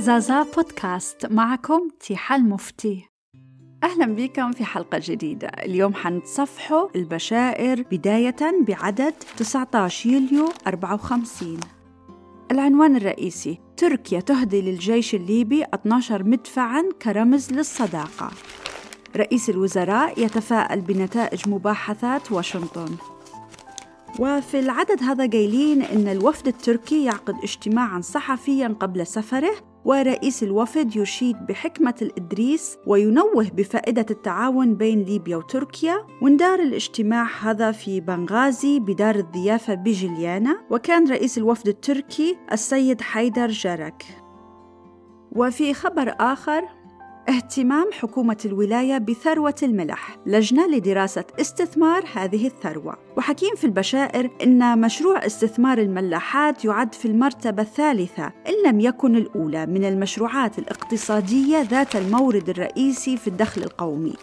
زازا بودكاست معكم تيحة المفتي. أهلا بكم في حلقة جديدة. اليوم حنتصفحوا البشائر بداية بعدد 19 يوليو 54 العنوان الرئيسي تركيا تهدي للجيش الليبي 12 مدفعاً كرمز للصداقة. رئيس الوزراء يتفائل بنتائج مباحثات واشنطن. وفي العدد هذا قايلين إن الوفد التركي يعقد اجتماعا صحفيا قبل سفره ورئيس الوفد يشيد بحكمة الإدريس وينوه بفائدة التعاون بين ليبيا وتركيا واندار الاجتماع هذا في بنغازي بدار الضيافة بجليانا وكان رئيس الوفد التركي السيد حيدر جارك وفي خبر آخر اهتمام حكومة الولاية بثروة الملح. لجنة لدراسة استثمار هذه الثروة. وحكيم في البشائر إن مشروع استثمار الملاحات يعد في المرتبة الثالثة إن لم يكن الأولى من المشروعات الاقتصادية ذات المورد الرئيسي في الدخل القومي.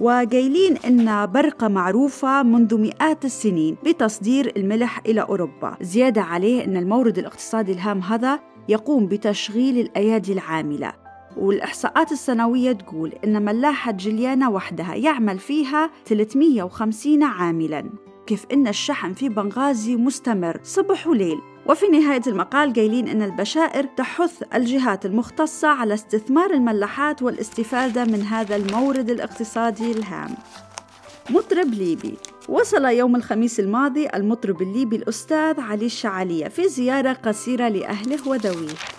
وقايلين إن برقة معروفة منذ مئات السنين بتصدير الملح إلى أوروبا. زيادة عليه أن المورد الاقتصادي الهام هذا يقوم بتشغيل الأيادي العاملة. والإحصاءات السنوية تقول إن ملاحة جليانا وحدها يعمل فيها 350 عاملاً كيف إن الشحن في بنغازي مستمر صبح وليل. وفي نهاية المقال قايلين أن البشائر تحث الجهات المختصة على استثمار الملاحات والاستفادة من هذا المورد الاقتصادي الهام. مطرب ليبي. وصل يوم الخميس الماضي المطرب الليبي الأستاذ علي الشعالية في زيارة قصيرة لأهله وذويه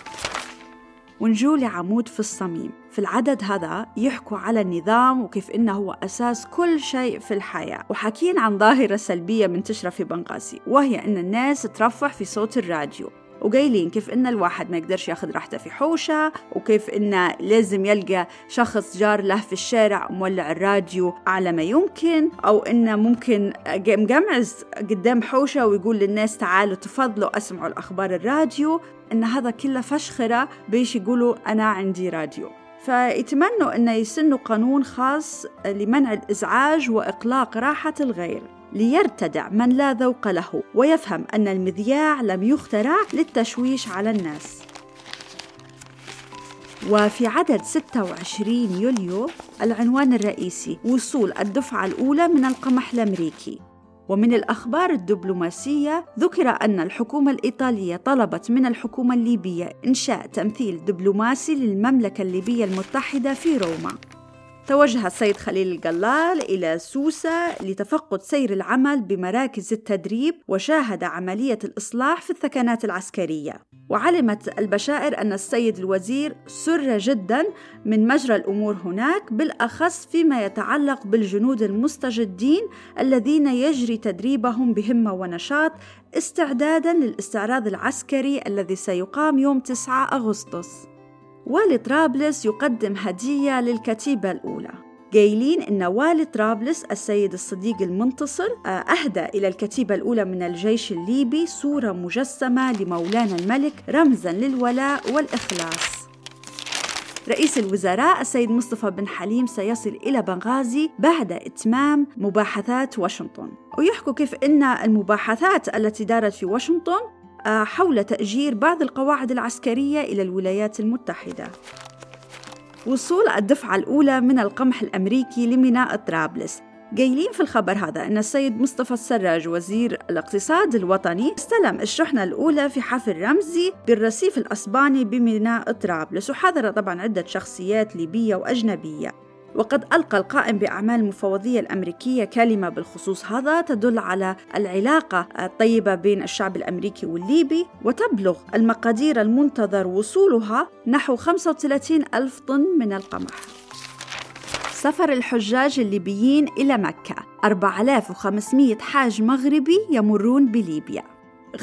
ونجو لعمود في الصميم. في العدد هذا يحكوا على النظام وكيف إنه هو أساس كل شيء في الحياة. وحكين عن ظاهرة سلبية منتشرة في بنغازي وهي إن الناس ترفع في صوت الراديو. وقايلين كيف إن الواحد ما يقدرش ياخذ راحته في حوشة وكيف إنه لازم يلقى شخص جار له في الشارع مولع الراديو أعلى ما يمكن أو إنه ممكن مقمعز قدام حوشة ويقول للناس تعالوا تفضلوا أسمعوا الأخبار الراديو. إن هذا كله فشخرة بيش يقولوا أنا عندي راديو. فيتمنوا أن يسنوا قانون خاص لمنع الإزعاج وإقلاق راحة الغير. ليرتدع من لا ذوق له ويفهم أن المذياع لم يخترع للتشويش على الناس. وفي عدد 26 يوليو العنوان الرئيسي وصول الدفعة الأولى من القمح الأمريكي. ومن الأخبار الدبلوماسية ذكر أن الحكومة الإيطالية طلبت من الحكومة الليبية إنشاء تمثيل دبلوماسي للمملكة الليبية المتحدة في روما. توجه السيد خليل القلال إلى سوسة لتفقد سير العمل بمراكز التدريب وشاهد عملية الإصلاح في الثكنات العسكرية. وعلمت البشائر أن السيد الوزير سر جدا من مجرى الأمور هناك بالأخص فيما يتعلق بالجنود المستجدين الذين يجري تدريبهم بهمة ونشاط استعدادا للاستعراض العسكري الذي سيقام يوم 9 أغسطس. والي طرابلس يقدم هدية للكتيبة الأولى. قايلين إن والي طرابلس السيد الصديق المنتصر آه، أهدى إلى الكتيبة الأولى من الجيش الليبي صورة مجسمة لمولانا الملك رمزا للولاء والإخلاص. رئيس الوزراء السيد مصطفى بن حليم سيصل إلى بنغازي بعد إتمام مباحثات واشنطن. ويحكوا كيف أن المباحثات التي دارت في واشنطن حول تأجير بعض القواعد العسكرية إلى الولايات المتحدة. وصول الدفعة الأولى من القمح الأمريكي لميناء طرابلس. قايلين في الخبر هذا أن السيد مصطفى السراج وزير الاقتصاد الوطني استلم الشحنة الأولى في حفل رمزي بالرصيف الأسباني بميناء طرابلس وحضر طبعا عدة شخصيات ليبية وأجنبية. وقد ألقى القائم بأعمال المفوضية الأمريكية كلمة بالخصوص هذا تدل على العلاقة الطيبة بين الشعب الأمريكي والليبي وتبلغ المقادير المنتظر وصولها نحو 35 ألف طن من القمح. سفر الحجاج الليبيين إلى مكة. 4500 حاج مغربي يمرون بليبيا.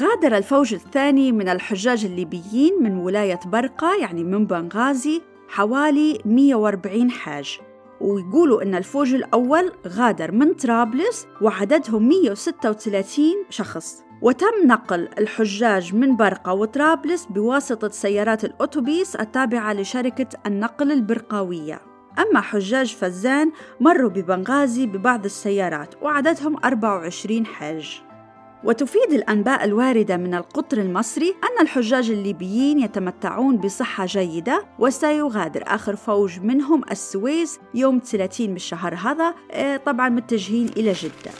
غادر الفوج الثاني من الحجاج الليبيين من ولاية برقة يعني من بنغازي حوالي 140 حاج. ويقولوا أن الفوج الأول غادر من طرابلس وعددهم 136 شخص. وتم نقل الحجاج من برقة وطرابلس بواسطة سيارات الأوتوبيس التابعة لشركة النقل البرقاوية. أما حجاج فزان مروا ببنغازي ببعض السيارات وعددهم 24 حاج. وتفيد الأنباء الواردة من القطر المصري أن الحجاج الليبيين يتمتعون بصحة جيدة وسيغادر آخر فوج منهم السويس يوم 30 من الشهر هذا آه، طبعا متجهين إلى جدة.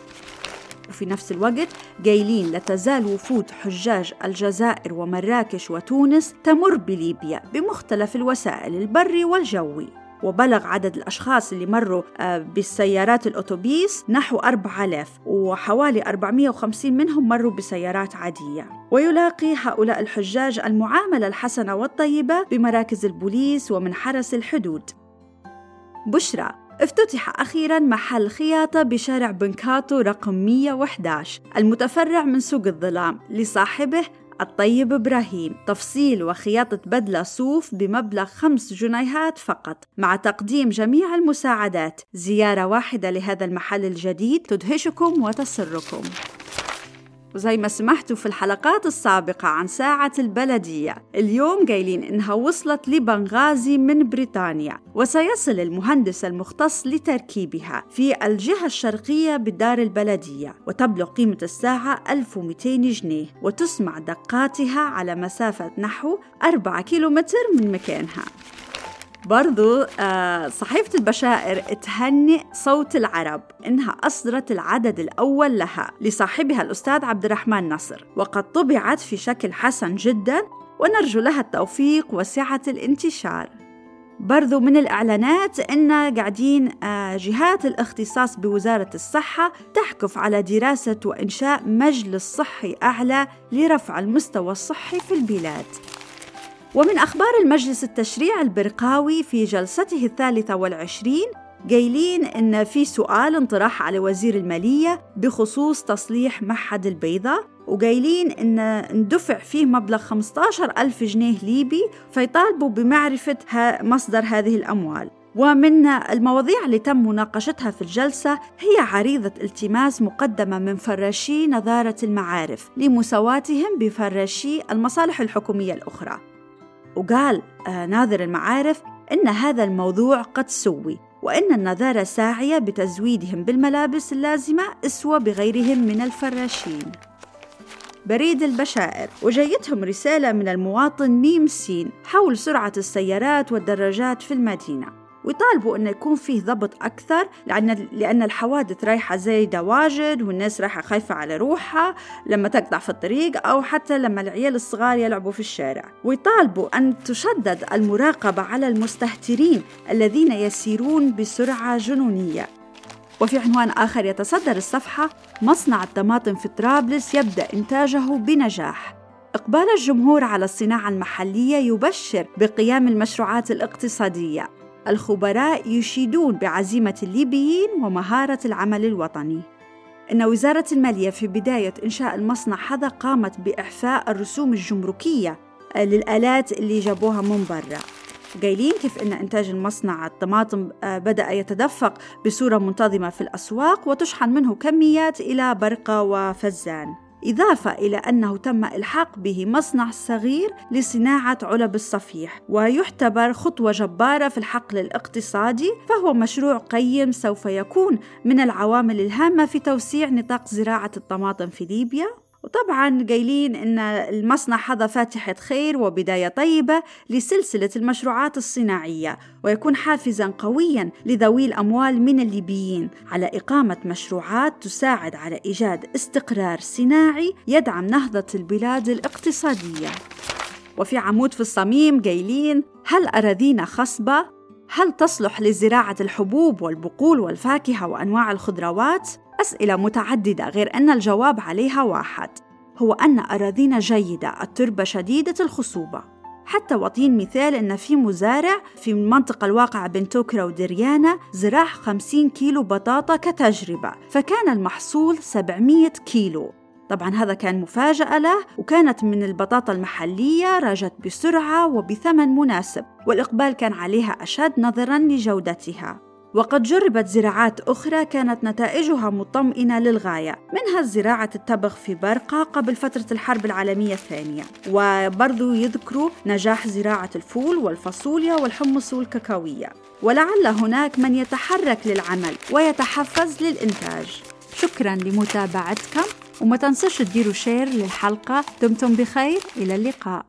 وفي نفس الوقت قايلين لا تزال وفود حجاج الجزائر ومراكش وتونس تمر بليبيا بمختلف الوسائل البري والجوي. وبلغ عدد الأشخاص اللي مروا آه، بالسيارات الأوتوبيس نحو 4000 وحوالي 450 منهم مروا بسيارات عادية. ويلاقي هؤلاء الحجاج المعاملة الحسنة والطيبة بمراكز البوليس ومن حرس الحدود. بشرى. افتتح أخيرا محل خياطة بشارع بنكاتو رقم 111 المتفرع من سوق الظلام لصاحبه الطيب إبراهيم تفصيل وخياطة بدلة صوف بمبلغ خمس جنيهات فقط مع تقديم جميع المساعدات. زيارة واحدة لهذا المحل الجديد تدهشكم وتسركم. وزي ما سمحتوا في الحلقات السابقة عن ساعة البلدية. اليوم قايلين إنها وصلت لبنغازي من بريطانيا وسيصل المهندس المختص لتركيبها في الجهة الشرقية بدار البلدية وتبلغ قيمة الساعة 1200 جنيه وتسمع دقاتها على مسافة نحو 4 كيلومتر من مكانها. برضو آه، صحيفة البشائر تهنئ صوت العرب إنها أصدرت العدد الأول لها لصاحبها الأستاذ عبد الرحمن نصر. وقد طبعت في شكل حسن جدا ونرجو لها التوفيق وسعة الانتشار. برضو من الإعلانات إن قاعدين آه، جهات الاختصاص بوزارة الصحة تحكف على دراسة وإنشاء مجلس صحي أعلى لرفع المستوى الصحي في البلاد. ومن أخبار المجلس التشريع البرقاوي في جلسته الثالثة والعشرين قايلين إن في سؤال انطرح على وزير المالية بخصوص تصليح معهد البيضة وقايلين إن اندفع فيه مبلغ 15 ألف جنيه ليبي فيطالبوا بمعرفة مصدر هذه الأموال. ومن المواضيع اللي تم مناقشتها في الجلسة هي عريضة التماس مقدمة من فراشي نظارة المعارف لمساواتهم بفراشي المصالح الحكومية الأخرى. وقال آه، ناظر المعارف إن هذا الموضوع قد سوي وإن النظارة ساعية بتزويدهم بالملابس اللازمة أسوة بغيرهم من الفراشين. بريد البشائر. وجيتهم رسالة من المواطن ميم سين حول سرعة السيارات والدراجات في المدينة. ويطالبوا إنه يكون فيه ضبط أكثر لأن لأن الحوادث رايحة زايدة واجد والناس رايحة خايفة على روحها لما تقطع في الطريق أو حتى لما العيال الصغار يلعبوا في الشارع. ويطالبوا أن تشدد المراقبة على المستهترين الذين يسيرون بسرعة جنونية. وفي عنوان آخر يتصدر الصفحة مصنع الطماطم في طرابلس يبدأ إنتاجه بنجاح. إقبال الجمهور على الصناعة المحلية يبشر بقيام المشروعات الاقتصادية. الخبراء يشيدون بعزيمة الليبيين ومهارة العمل الوطني. إن وزارة المالية في بداية إنشاء المصنع هذا قامت بإعفاء الرسوم الجمركية للآلات اللي جابوها من برا. قايلين كيف أن إنتاج المصنع الطماطم آه، بدأ يتدفق بصورة منتظمة في الأسواق وتشحن منه كميات إلى برقة وفزان. إضافة إلى أنه تم إلحاق به مصنع صغير لصناعة علب الصفيح ويعتبر خطوة جبارة في الحقل الاقتصادي فهو مشروع قيم سوف يكون من العوامل الهامة في توسيع نطاق زراعة الطماطم في ليبيا. وطبعا قايلين إن المصنع هذا فاتحة خير وبداية طيبة لسلسلة المشروعات الصناعية ويكون حافزا قويا لذوي الأموال من الليبيين على إقامة مشروعات تساعد على إيجاد استقرار صناعي يدعم نهضة البلاد الاقتصادية. وفي عمود في الصميم قايلين هل أراضينا خصبة؟ هل تصلح لزراعة الحبوب والبقول والفاكهة وأنواع الخضروات؟ أسئلة متعددة غير أن الجواب عليها واحد هو أن أراضينا جيدة التربة شديدة الخصوبة. حتى وطين مثال أن في مزارع في المنطقة الواقعة بين توكرا ودريانا زرع 50 كيلو بطاطا كتجربة فكان المحصول 700 كيلو. طبعا هذا كان مفاجأة له وكانت من البطاطا المحلية راجت بسرعة وبثمن مناسب والإقبال كان عليها أشد نظرا لجودتها. وقد جربت زراعات أخرى كانت نتائجها مطمئنة للغاية منها زراعة التبغ في برقة قبل فترة الحرب العالمية الثانية. وبرضو يذكروا نجاح زراعة الفول والفاصوليا والحمص والكاكاوية. ولعل هناك من يتحرك للعمل ويتحفز للإنتاج. شكرا لمتابعتكم وما تنسوش تديروا شير للحلقة دمتم بخير إلى اللقاء.